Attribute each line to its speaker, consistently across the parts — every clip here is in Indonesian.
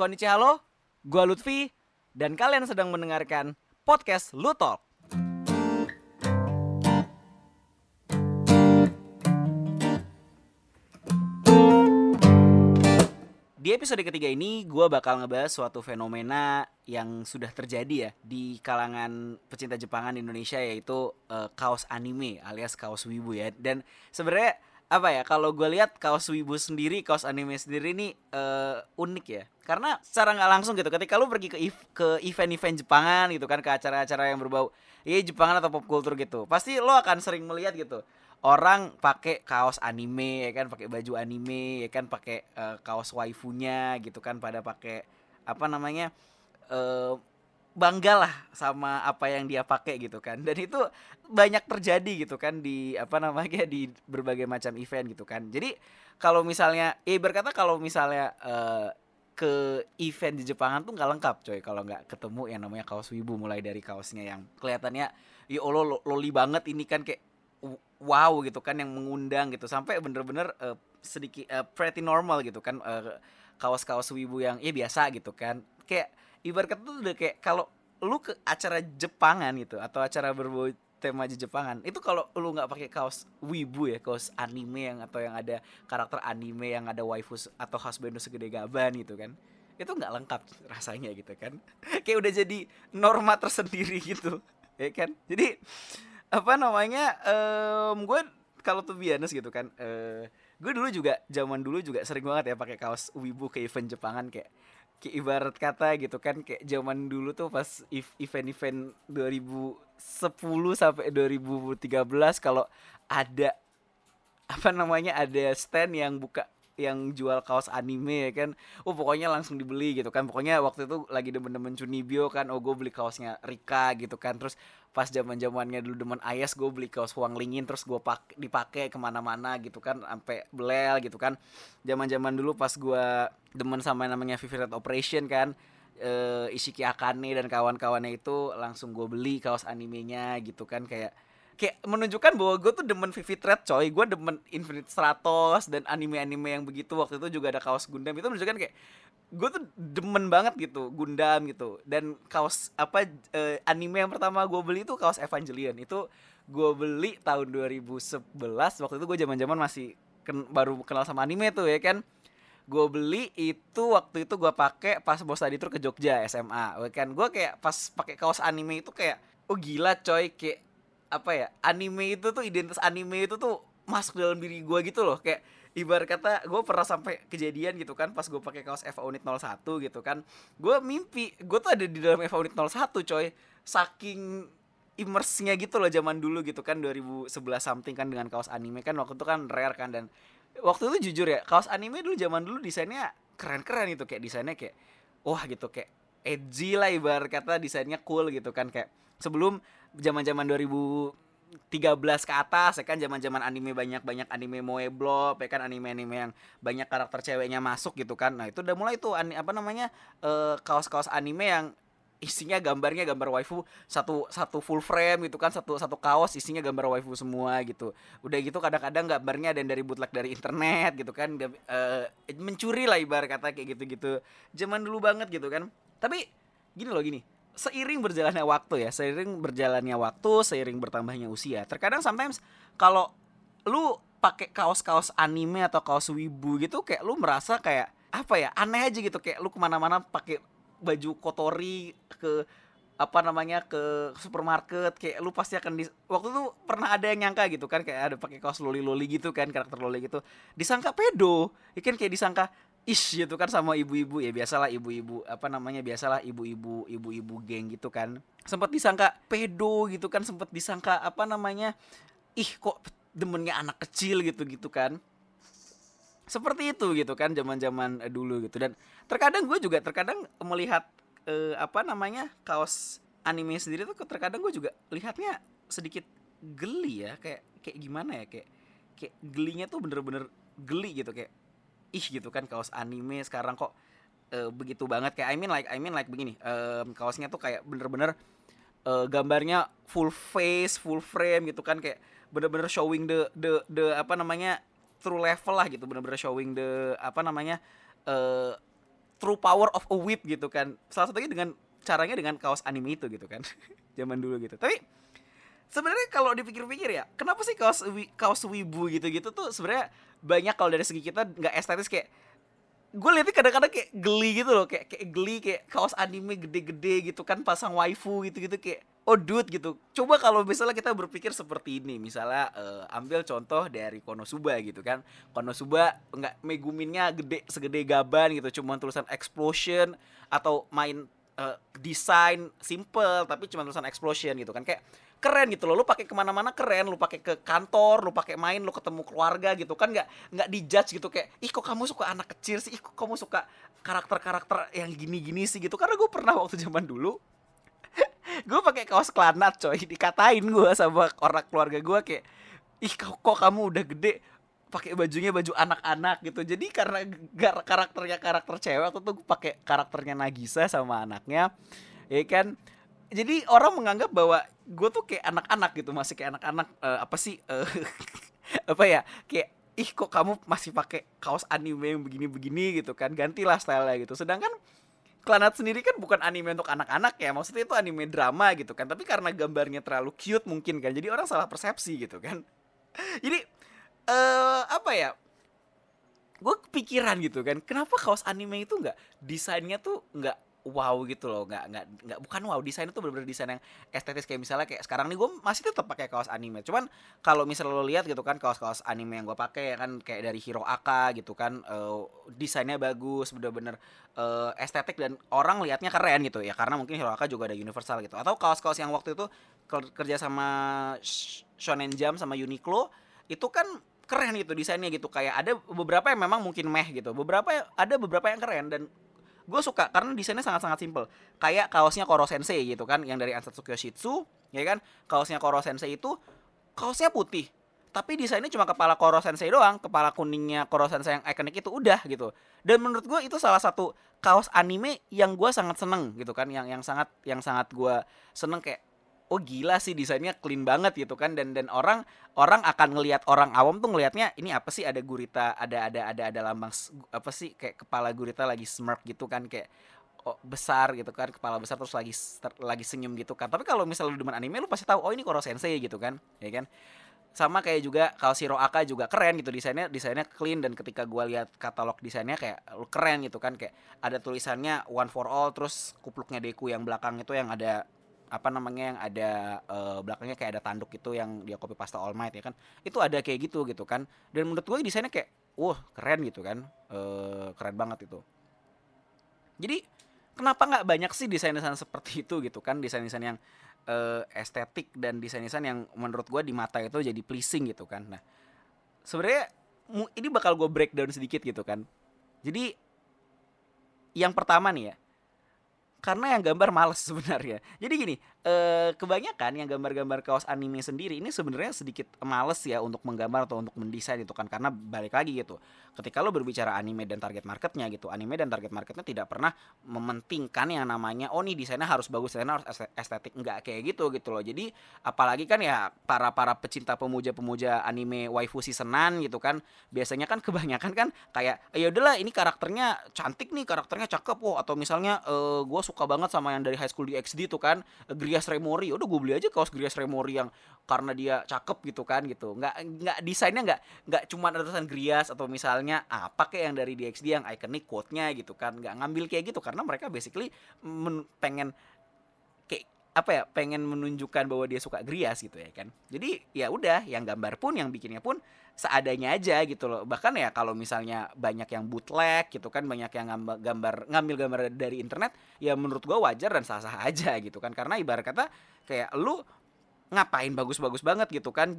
Speaker 1: Konnichiwa halo, gua Lutfi dan kalian sedang mendengarkan podcast Lutalk. Di episode ketiga ini gua bakal ngebahas suatu fenomena yang sudah terjadi ya di kalangan pecinta Jepangan Indonesia yaitu eh, kaos anime alias kaos wibu ya. Dan sebenarnya apa ya kalau gue lihat kaos wibu sendiri kaos anime sendiri ini eh, unik ya. Karena secara nggak langsung gitu ketika lu pergi ke ev- ke event-event Jepangan gitu kan ke acara-acara yang berbau ya Jepangan atau pop culture gitu pasti lo akan sering melihat gitu orang pakai kaos anime ya kan pakai baju anime ya kan pakai eh, kaos waifunya gitu kan pada pakai apa namanya eh bangga lah sama apa yang dia pakai gitu kan. Dan itu banyak terjadi gitu kan di apa namanya di berbagai macam event gitu kan. Jadi kalau misalnya eh berkata kalau misalnya eh, ke event di Jepangan tuh nggak lengkap coy. Kalau nggak ketemu yang namanya kaos wibu mulai dari kaosnya yang kelihatannya ya Allah lo- loli banget ini kan kayak wow gitu kan yang mengundang gitu. Sampai bener-bener eh, sedikit eh, pretty normal gitu kan eh, kaos-kaos wibu yang ya biasa gitu kan. Kayak ibarat kata tuh udah kayak kalau lu ke acara Jepangan gitu atau acara berbau tema di Jepangan itu kalau lu nggak pakai kaos wibu ya kaos anime yang atau yang ada karakter anime yang ada waifu atau husband segede gaban gitu kan itu nggak lengkap rasanya gitu kan. Kayak udah jadi norma tersendiri gitu ya kan? Jadi apa namanya em gue kalau tuh biasa gitu kan eh gue dulu juga zaman dulu juga sering banget ya pakai kaos wibu ke event Jepangan kayak kayak ibarat kata gitu kan kayak zaman dulu tuh pas ev- event-event 2010 sampai 2013 kalau ada apa namanya ada stand yang buka yang jual kaos anime ya kan? Oh pokoknya langsung dibeli gitu kan. Pokoknya waktu itu lagi demen-demen Cunibyo kan. Oh gue beli kaosnya Rika gitu kan. Terus pas zaman zamannya dulu demen Ayas gue beli kaos Huang Lingin. Terus gue pak dipakai ke mana-mana gitu kan. Sampai belel gitu kan. Zaman zaman dulu pas gue demen sama yang namanya Red Operation kan eh Ishiki Akane dan kawan-kawannya itu langsung gue beli kaos animenya gitu kan. Kayak kayak menunjukkan bahwa gue tuh demen Vivid Red coy. Gue demen Infinite Stratos dan anime-anime yang begitu. Waktu itu juga ada kaos Gundam. Itu menunjukkan kayak gue tuh demen banget gitu Gundam gitu. Dan kaos apa eh, anime yang pertama gue beli itu kaos Evangelion. Itu gue beli tahun 2011 waktu itu gue zaman-zaman masih ken- baru kenal sama anime tuh ya kan? Gue beli itu waktu itu gue pakai pas bos tadi tur ke Jogja SMA kan gue kayak pas pakai kaos anime itu kayak oh gila coy kayak apa ya anime itu tuh identitas anime itu tuh masuk dalam diri gue gitu loh. Kayak ibarat kata gue pernah sampai kejadian gitu kan pas gue pakai kaos Eva Unit 01 gitu kan. Gue mimpi gue tuh ada di dalam Eva Unit 01 coy. Saking immersnya gitu loh zaman dulu gitu kan 2011 something kan dengan kaos anime kan waktu itu kan rare kan. Dan waktu itu jujur ya kaos anime dulu zaman dulu desainnya keren-keren gitu kayak desainnya kayak wah gitu kayak edgy lah ibarat kata desainnya cool gitu kan. Kayak sebelum zaman-zaman 2013 ke atas ya kan zaman-zaman anime banyak-banyak anime moe blob ya kan anime-anime yang banyak karakter ceweknya masuk gitu kan. Nah itu udah mulai tuh ani- apa namanya eh, kaos-kaos anime yang isinya gambarnya gambar waifu satu satu full frame gitu kan satu satu kaos isinya gambar waifu semua gitu. Udah gitu kadang-kadang gambarnya ada dari bootleg dari internet gitu kan eh, mencuri lah ibarat kata kayak gitu-gitu. Zaman dulu banget gitu kan tapi gini loh gini. Seiring berjalannya waktu ya seiring berjalannya waktu seiring bertambahnya usia terkadang sometimes kalau lu pakai kaos-kaos anime atau kaos wibu gitu kayak lu merasa kayak apa ya aneh aja gitu. Kayak lu ke mana-mana pakai baju kotori ke apa namanya ke supermarket kayak lu pasti akan di waktu itu pernah ada yang nyangka gitu kan kayak ada pakai kaos loli loli gitu kan karakter loli gitu. Disangka pedo. Ya kan kayak disangka ish gitu kan sama ibu-ibu ya. Biasalah ibu-ibu apa namanya biasalah ibu-ibu ibu-ibu geng gitu kan. Sempat disangka pedo gitu kan sempat disangka apa namanya ih kok demennya anak kecil gitu gitu kan. Seperti itu gitu kan zaman-zaman eh, dulu gitu. Dan terkadang gue juga terkadang melihat eh, apa namanya kaos anime sendiri tuh terkadang gue juga lihatnya sedikit geli ya. Kayak kayak gimana ya kayak kayak gelinya tuh bener-bener geli gitu. Kayak ih gitu kan kaos anime sekarang kok eh, begitu banget. Kayak I mean like I mean like begini em, kaosnya tuh kayak bener-bener eh, gambarnya full face full frame gitu kan. Kayak bener-bener showing the the the apa namanya true level lah gitu. Bener-bener showing the apa namanya eh true power of a whip gitu kan. Salah satunya dengan caranya dengan kaos anime itu gitu kan. Zaman dulu gitu. Tapi sebenarnya kalau dipikir-pikir ya kenapa sih kaos kaos wibu gitu-gitu tuh sebenarnya banyak kalau dari segi kita nggak estetis kayak gue liatnya kadang-kadang kayak geli gitu loh kayak kayak geli kayak kaos anime gede-gede gitu kan pasang waifu gitu-gitu kayak oh dude gitu. Coba kalau misalnya kita berpikir seperti ini misalnya uh, ambil contoh dari Konosuba gitu kan. Konosuba nggak meguminnya gede segede gaban gitu cuma tulisan explosion atau main uh, desain simple tapi cuma tulisan explosion gitu kan. Kayak keren gitu loh. Lu pakai ke mana-mana keren. Lu pakai ke kantor lu pakai main lu ketemu keluarga gitu kan nggak nggak dijudge gitu kayak ih kok kamu suka anak kecil sih? Ih kok kamu suka karakter-karakter yang gini-gini sih? gitu. Karena gue pernah waktu zaman dulu gue pakai kaos klanat coy. Dikatain gue sama orang keluarga gue kayak ih kok, kok kamu udah gede pakai bajunya baju anak-anak? gitu. Jadi karena karakternya karakter cewek waktu tuh pakai karakternya Nagisa sama anaknya ya kan. Jadi orang menganggap bahwa gue tuh kayak anak-anak gitu masih kayak anak-anak uh, apa sih uh, apa ya kayak ih kok kamu masih pakai kaos anime yang begini-begini? gitu kan gantilah style gitu. Sedangkan Klanat sendiri kan bukan anime untuk anak-anak ya maksudnya itu anime drama gitu kan tapi karena gambarnya terlalu cute mungkin kan jadi orang salah persepsi gitu kan. Jadi uh, apa ya gue kepikiran gitu kan kenapa kaos anime itu nggak desainnya tuh nggak wow gitu loh nggak nggak nggak bukan wow desain itu benar-benar desain yang estetis kayak misalnya kayak sekarang nih gue masih tetap pakai kaos anime cuman kalau misalnya lo lihat gitu kan kaos-kaos anime yang gue pakai ya kan kayak dari Hiro Aka gitu kan uh, desainnya bagus bener-bener uh, estetik dan orang liatnya keren gitu ya karena mungkin Hiro Aka juga ada universal gitu. Atau kaos-kaos yang waktu itu kerja sama Shonen Jump sama Uniqlo itu kan keren gitu desainnya gitu kayak ada beberapa yang memang mungkin meh gitu beberapa ada beberapa yang keren dan gue suka karena desainnya sangat-sangat simple. Kayak kaosnya Koro Sensei gitu kan yang dari Ansatsu Kyoshitsu ya kan? Kaosnya Koro Sensei itu kaosnya putih. Tapi desainnya cuma kepala Koro Sensei doang kepala kuningnya Koro Sensei yang ikonik itu udah gitu. Dan menurut gue itu salah satu kaos anime yang gue sangat seneng gitu kan? Yang yang sangat yang sangat gue seneng kayak oh gila sih desainnya clean banget gitu kan. Dan dan orang orang akan ngelihat orang awam tuh ngelihatnya ini apa sih ada gurita ada ada ada ada lambang apa sih kayak kepala gurita lagi smirk gitu kan kayak oh, besar gitu kan kepala besar terus lagi ter, lagi senyum gitu kan. Tapi kalau misalnya lu demen anime lu pasti tahu oh ini Koro Sensei gitu kan ya kan. Sama kayak juga kalau Shiro Aka juga keren gitu desainnya desainnya clean. Dan ketika gua lihat katalog desainnya kayak keren gitu kan kayak ada tulisannya one for all terus kupluknya Deku yang belakang itu yang ada apa namanya yang ada uh, belakangnya kayak ada tanduk itu yang dia copy pasta All Might ya kan? Itu ada kayak gitu gitu kan? Dan menurut gue desainnya kayak wah keren gitu kan? Uh, keren banget itu. Jadi kenapa nggak banyak sih desain-desain seperti itu gitu kan? Desain-desain yang uh, estetik dan desain-desain yang menurut gue di mata itu jadi pleasing gitu kan? Nah sebenarnya ini bakal gue breakdown sedikit gitu kan? Jadi yang pertama nih ya karena yang gambar males sebenarnya. Jadi gini, eh, kebanyakan yang gambar-gambar kaos anime sendiri ini sebenarnya sedikit males ya untuk menggambar atau untuk mendesain itu kan karena balik lagi gitu. Ketika lo berbicara anime dan target marketnya gitu, anime dan target marketnya tidak pernah mementingkan yang namanya oh nih desainnya harus bagus, desainnya harus estetik enggak kayak gitu gitu loh. Jadi apalagi kan ya para para pecinta pemuja-pemuja anime waifu seasonan gitu kan, biasanya kan kebanyakan kan kayak ya udahlah ini karakternya cantik nih, karakternya cakep oh atau misalnya eh, gue suka banget sama yang dari High School DxD tuh kan Grias Remori. Udah gue beli aja kaos Grias Remori yang karena dia cakep gitu kan gitu. Nggak nggak desainnya nggak nggak cuma ada tulisan Grias atau misalnya apa kayak yang dari DxD yang ikonik quote-nya gitu kan. Nggak ngambil kayak gitu karena mereka basically pengen apa ya pengen menunjukkan bahwa dia suka Grias gitu ya kan. Jadi ya udah yang gambar pun yang bikinnya pun seadanya aja gitu loh. Bahkan ya kalau misalnya banyak yang bootleg gitu kan banyak yang gambar, gambar ngambil gambar dari internet ya menurut gua wajar dan sah-sah aja gitu kan. Karena ibarat kata kayak lu ngapain bagus-bagus banget gitu kan.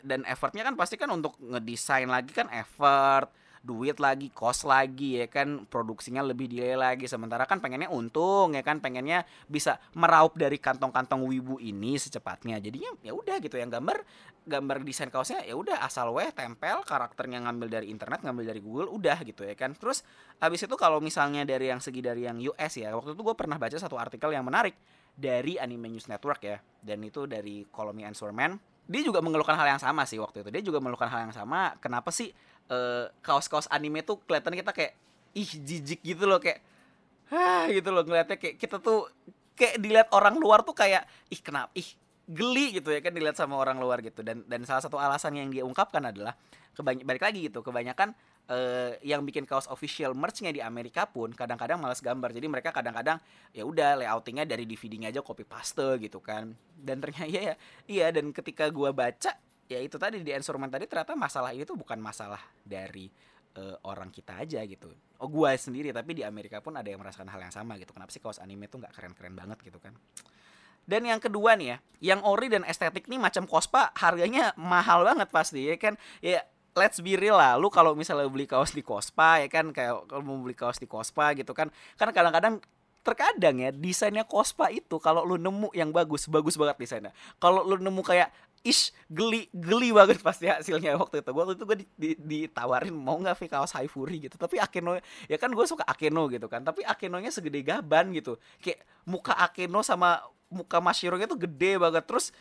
Speaker 1: Dan effortnya kan pasti kan untuk ngedesain lagi kan effort duit lagi, cost lagi ya kan, produksinya lebih delay lagi. Sementara kan pengennya untung ya kan, pengennya bisa meraup dari kantong-kantong wibu ini secepatnya. Jadinya ya udah gitu yang gambar gambar desain kaosnya ya udah asal weh tempel karakternya ngambil dari internet, ngambil dari Google udah gitu ya kan. Terus habis itu kalau misalnya dari yang segi dari yang US ya, waktu itu gue pernah baca satu artikel yang menarik dari Anime News Network ya, dan itu dari Call Me Answer Man. Dia juga mengeluhkan hal yang sama sih waktu itu. Dia juga mengeluhkan hal yang sama. Kenapa sih eh, kaos-kaos anime tuh kelihatan kita kayak ih jijik gitu loh kayak gitu loh ngeliatnya kayak kita tuh kayak dilihat orang luar tuh kayak ih kenapa ih geli gitu ya kan dilihat sama orang luar gitu dan dan salah satu alasan yang dia ungkapkan adalah kebanyak balik lagi gitu kebanyakan uh, yang bikin kaos official merchnya di Amerika pun kadang-kadang malas gambar. Jadi mereka kadang-kadang ya udah layoutingnya dari DVD-nya aja copy paste gitu kan. Dan ternyata ya, ya iya dan ketika gua baca ya itu tadi di instrumen tadi ternyata masalah ini tuh bukan masalah dari uh, orang kita aja gitu. Oh gua sendiri tapi di Amerika pun ada yang merasakan hal yang sama gitu. Kenapa sih kaos anime tuh nggak keren-keren banget gitu kan? Dan yang kedua nih ya, yang ori dan estetik nih macam kospa harganya mahal banget pasti ya kan. Ya let's be real lah, lu kalau misalnya beli kaos di kospa ya kan kayak kalau mau beli kaos di kospa gitu kan, kan kadang-kadang terkadang ya desainnya kospa itu kalau lu nemu yang bagus bagus banget desainnya. Kalau lu nemu kayak ish geli geli banget pasti hasilnya. Waktu itu waktu itu gue di, di, ditawarin mau nggak kaos high fury gitu. Tapi Akeno ya kan gue suka Akeno gitu kan tapi Akenonya segede gaban gitu. Kayak muka Akeno sama muka Mas Shironya tuh gede banget. Terus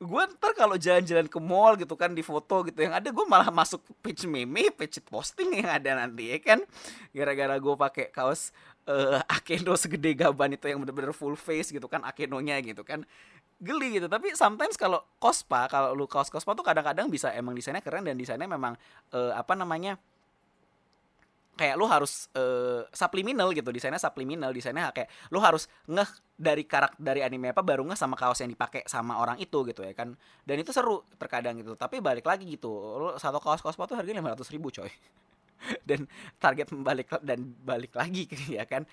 Speaker 1: gue ntar kalau jalan-jalan ke mall gitu kan di foto gitu yang ada gue malah masuk page meme page posting yang ada nanti ya kan? Gara-gara gue pakai kaos uh, Akeno segede gaban itu yang bener-bener full face gitu kan Akenonya gitu kan. Geli gitu tapi sometimes kalau kospa kalau lu kaos kospa tuh kadang-kadang bisa emang desainnya keren dan desainnya memang uh, apa namanya kayak lu harus uh, subliminal gitu desainnya subliminal desainnya kayak lu harus ngeh dari karakter dari anime apa baru ngeh sama kaos yang dipakai sama orang itu gitu ya kan. Dan itu seru terkadang gitu. Tapi balik lagi gitu lu satu kaos kaos tuh harganya lima ratus ribu coy. Dan target balik dan balik lagi ya kan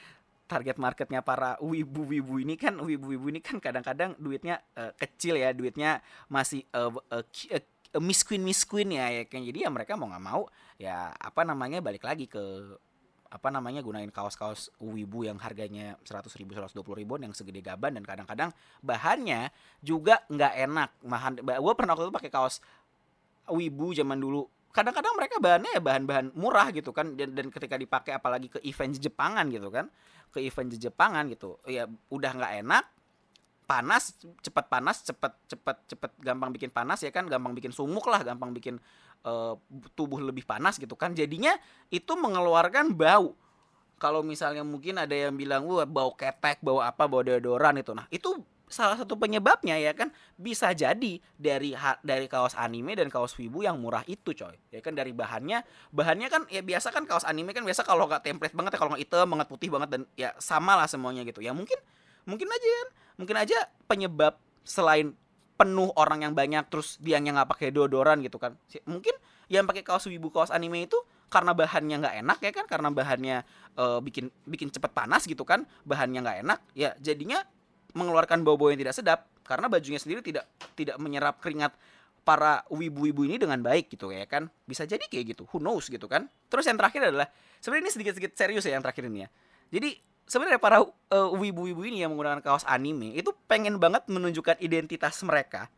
Speaker 1: target marketnya para wibu-wibu ini kan wibu-wibu ini kan kadang-kadang duitnya uh, kecil ya duitnya masih uh, uh, uh, misqueen misqueen ya ya kan jadi ya mereka mau nggak mau ya apa namanya balik lagi ke apa namanya gunain kaos-kaos wibu yang harganya seratus ribu seratus dua puluh ribuan yang segede gaban dan kadang-kadang bahannya juga nggak enak. Bahan gue pernah waktu itu pakai kaos wibu zaman dulu. Kadang-kadang mereka bahannya ya bahan-bahan murah gitu kan dan, dan ketika dipakai apalagi ke event Jepangan gitu kan ke event Jepangan gitu ya udah nggak enak panas cepat panas cepat cepat cepat gampang bikin panas ya kan? Gampang bikin sumuk lah gampang bikin uh, tubuh lebih panas gitu kan? Jadinya itu mengeluarkan bau. Kalau misalnya mungkin ada yang bilang wah bau ketek bau apa bau deodoran itu. Nah itu salah satu penyebabnya ya kan? Bisa jadi dari dari kaos anime dan kaos wibu yang murah itu coy. Ya kan? Dari bahannya bahannya kan ya biasa kan kaos anime kan biasa kalau nggak template banget ya kalau nggak hitam banget putih banget dan ya sama lah semuanya gitu. Ya mungkin mungkin aja kan mungkin aja penyebab selain penuh orang yang banyak terus dia yang nggak pakai deodoran gitu kan. Mungkin yang pakai kaos wibu kaos anime itu karena bahannya nggak enak ya kan? Karena bahannya uh, bikin bikin cepet panas gitu kan? Bahannya nggak enak ya jadinya mengeluarkan bau-bau yang tidak sedap karena bajunya sendiri tidak tidak menyerap keringat para wibu-wibu ini dengan baik gitu ya kan? Bisa jadi kayak gitu. Who knows gitu kan? Terus yang terakhir adalah sebenarnya ini sedikit-sedikit serius ya yang terakhir ini ya. Jadi sebenarnya para uh, wibu-wibu ini yang menggunakan kaos anime itu pengen banget menunjukkan identitas mereka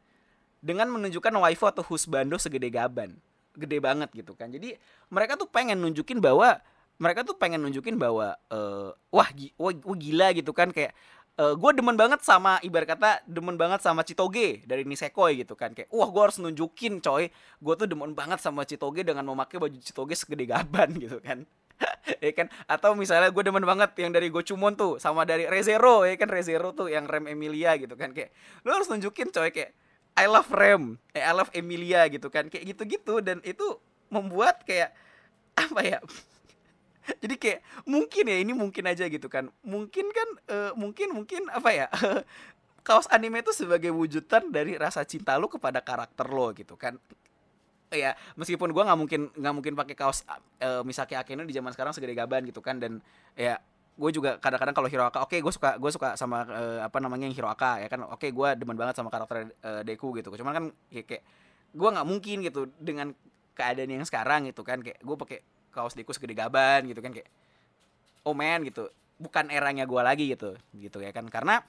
Speaker 1: dengan menunjukkan waifu atau husbando segede gaban gede banget gitu kan. Jadi mereka tuh pengen nunjukin bahwa mereka tuh pengen nunjukin bahwa uh, wah, wah, wah gila gitu kan kayak uh, eh, gue demen banget sama ibarat kata demen banget sama Citoge dari Nisekoi gitu kan. Kayak wah gue harus nunjukin coy. Gue tuh demen banget sama Citoge dengan memakai baju Citoge segede gaban gitu kan ya kan? Atau misalnya gue demen banget yang dari Gocumon tuh sama dari Rezero ya kan? Rezero tuh yang Rem Emilia gitu kan? Kayak lu harus nunjukin coy kayak I love Rem eh I love Emilia gitu kan? Kayak gitu-gitu dan itu membuat kayak apa ya? Jadi kayak mungkin ya ini mungkin aja gitu kan? Mungkin kan uh, mungkin mungkin apa ya? Kaos anime itu sebagai wujudan dari rasa cinta lo kepada karakter lo gitu kan ya meskipun gue nggak mungkin nggak mungkin pakai kaos uh, Misaki Akeno di zaman sekarang segede gaban gitu kan dan ya gue juga kadang-kadang kalau Hiroaka oke okay, gue suka gue suka sama uh, apa namanya yang Hiroaka ya kan oke okay, gue demen banget sama karakter uh, Deku gitu. Cuman kan ya, kayak gue nggak mungkin gitu dengan keadaan yang sekarang gitu kan kayak gue pakai kaos Deku segede gaban gitu kan kayak oh man gitu. Bukan eranya gue lagi gitu gitu ya kan. Karena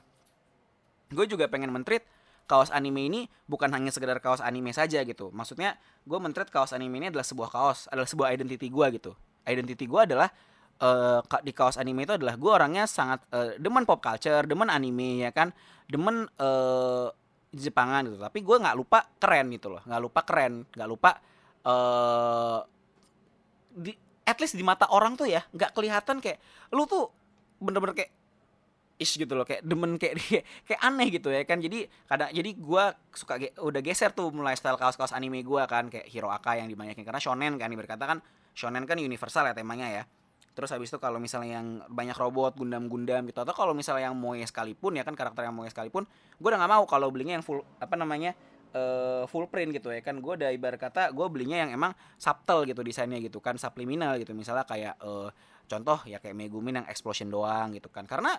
Speaker 1: gue juga pengen mentrit kaos anime ini bukan hanya sekedar kaos anime saja gitu. Maksudnya gue mentret kaos anime ini adalah sebuah kaos, adalah sebuah identity gue gitu. Identity gue adalah uh, di kaos anime itu adalah gue orangnya sangat uh, demen pop culture, demen anime ya kan, demen uh, Jepangan gitu. Tapi gue nggak lupa keren gitu loh, nggak lupa keren, nggak lupa uh, di at least di mata orang tuh ya nggak kelihatan kayak lu tuh bener-bener kayak ish gitu loh kayak demen kayak kayak, aneh gitu ya kan. Jadi kadang jadi gue suka ge, udah geser tuh mulai style kaos-kaos anime gue kan kayak Hero Aka yang dibanyakin. Karena shonen kan berkata kan shonen kan universal ya temanya ya. Terus habis itu kalau misalnya yang banyak robot gundam-gundam gitu atau kalau misalnya yang moe sekalipun ya kan karakter yang moe sekalipun gue udah nggak mau kalau belinya yang full apa namanya uh, full print gitu ya kan. Gue udah ibarat kata gue belinya yang emang subtle gitu desainnya gitu kan subliminal gitu. Misalnya kayak uh, contoh ya kayak Megumin yang explosion doang gitu kan. Karena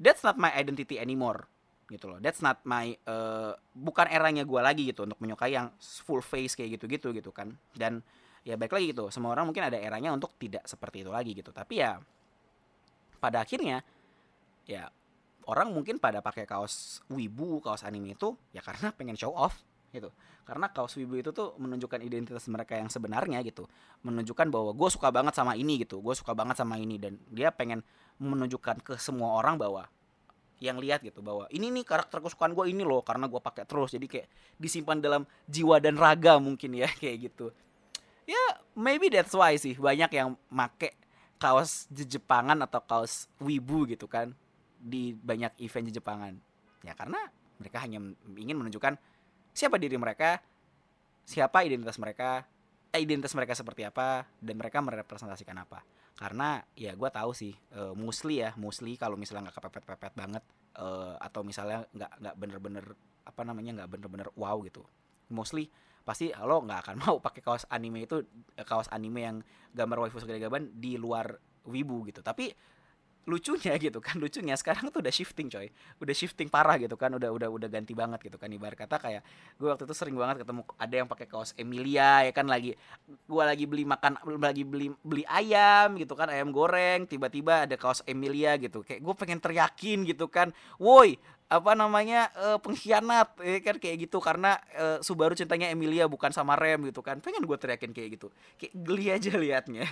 Speaker 1: that's not my identity anymore gitu loh. That's not my uh, bukan eranya gue lagi gitu untuk menyukai yang full face kayak gitu gitu gitu kan. Dan ya baik lagi gitu semua orang mungkin ada eranya untuk tidak seperti itu lagi gitu. Tapi ya pada akhirnya ya orang mungkin pada pakai kaos wibu kaos anime itu ya karena pengen show off gitu. Karena kaos wibu itu tuh menunjukkan identitas mereka yang sebenarnya gitu. Menunjukkan bahwa gue suka banget sama ini gitu. Gue suka banget sama ini. Dan dia pengen menunjukkan ke semua orang bahwa yang lihat gitu bahwa ini nih karakter kesukaan gue ini loh karena gue pakai terus. Jadi kayak disimpan dalam jiwa dan raga mungkin ya kayak gitu. Ya maybe that's why sih banyak yang make kaos Jepangan atau kaos wibu gitu kan di banyak event Jepangan. Ya karena mereka hanya ingin menunjukkan siapa diri mereka siapa identitas mereka eh, identitas mereka seperti apa dan mereka merepresentasikan apa. Karena ya gue tahu sih uh, musli ya musli kalau misalnya nggak kepepet-pepet banget uh, atau misalnya nggak nggak bener-bener apa namanya nggak bener-bener wow gitu. Mostly pasti lo nggak akan mau pakai kaos anime itu kaos anime yang gambar waifu segede gaban di luar wibu gitu. Tapi lucunya gitu kan lucunya. Sekarang tuh udah shifting coy. Udah shifting parah gitu kan udah udah udah ganti banget gitu kan ibarat kata kayak gue waktu itu sering banget ketemu ada yang pakai kaos Emilia ya kan lagi gue lagi beli makan lagi beli beli ayam gitu kan ayam goreng tiba-tiba ada kaos Emilia gitu. Kayak gue pengen teriakin gitu kan woi apa namanya uh, pengkhianat ya kan kayak gitu. Karena uh, Subaru cintanya Emilia bukan sama rem gitu kan. Pengen gue teriakin kayak gitu. Kayak geli aja liatnya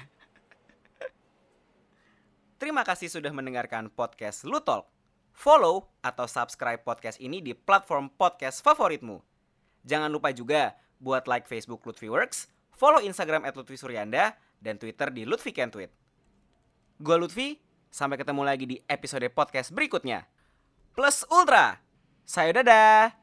Speaker 1: Terima kasih sudah mendengarkan podcast Lutol. Follow atau subscribe podcast ini di platform podcast favoritmu. Jangan lupa juga buat like Facebook Lutfi Works, follow Instagram at Lutfi Suryanda, dan Twitter di Lutfi Can Tweet. Gue Lutfi, sampai ketemu lagi di episode podcast berikutnya. Plus Ultra, saya dadah!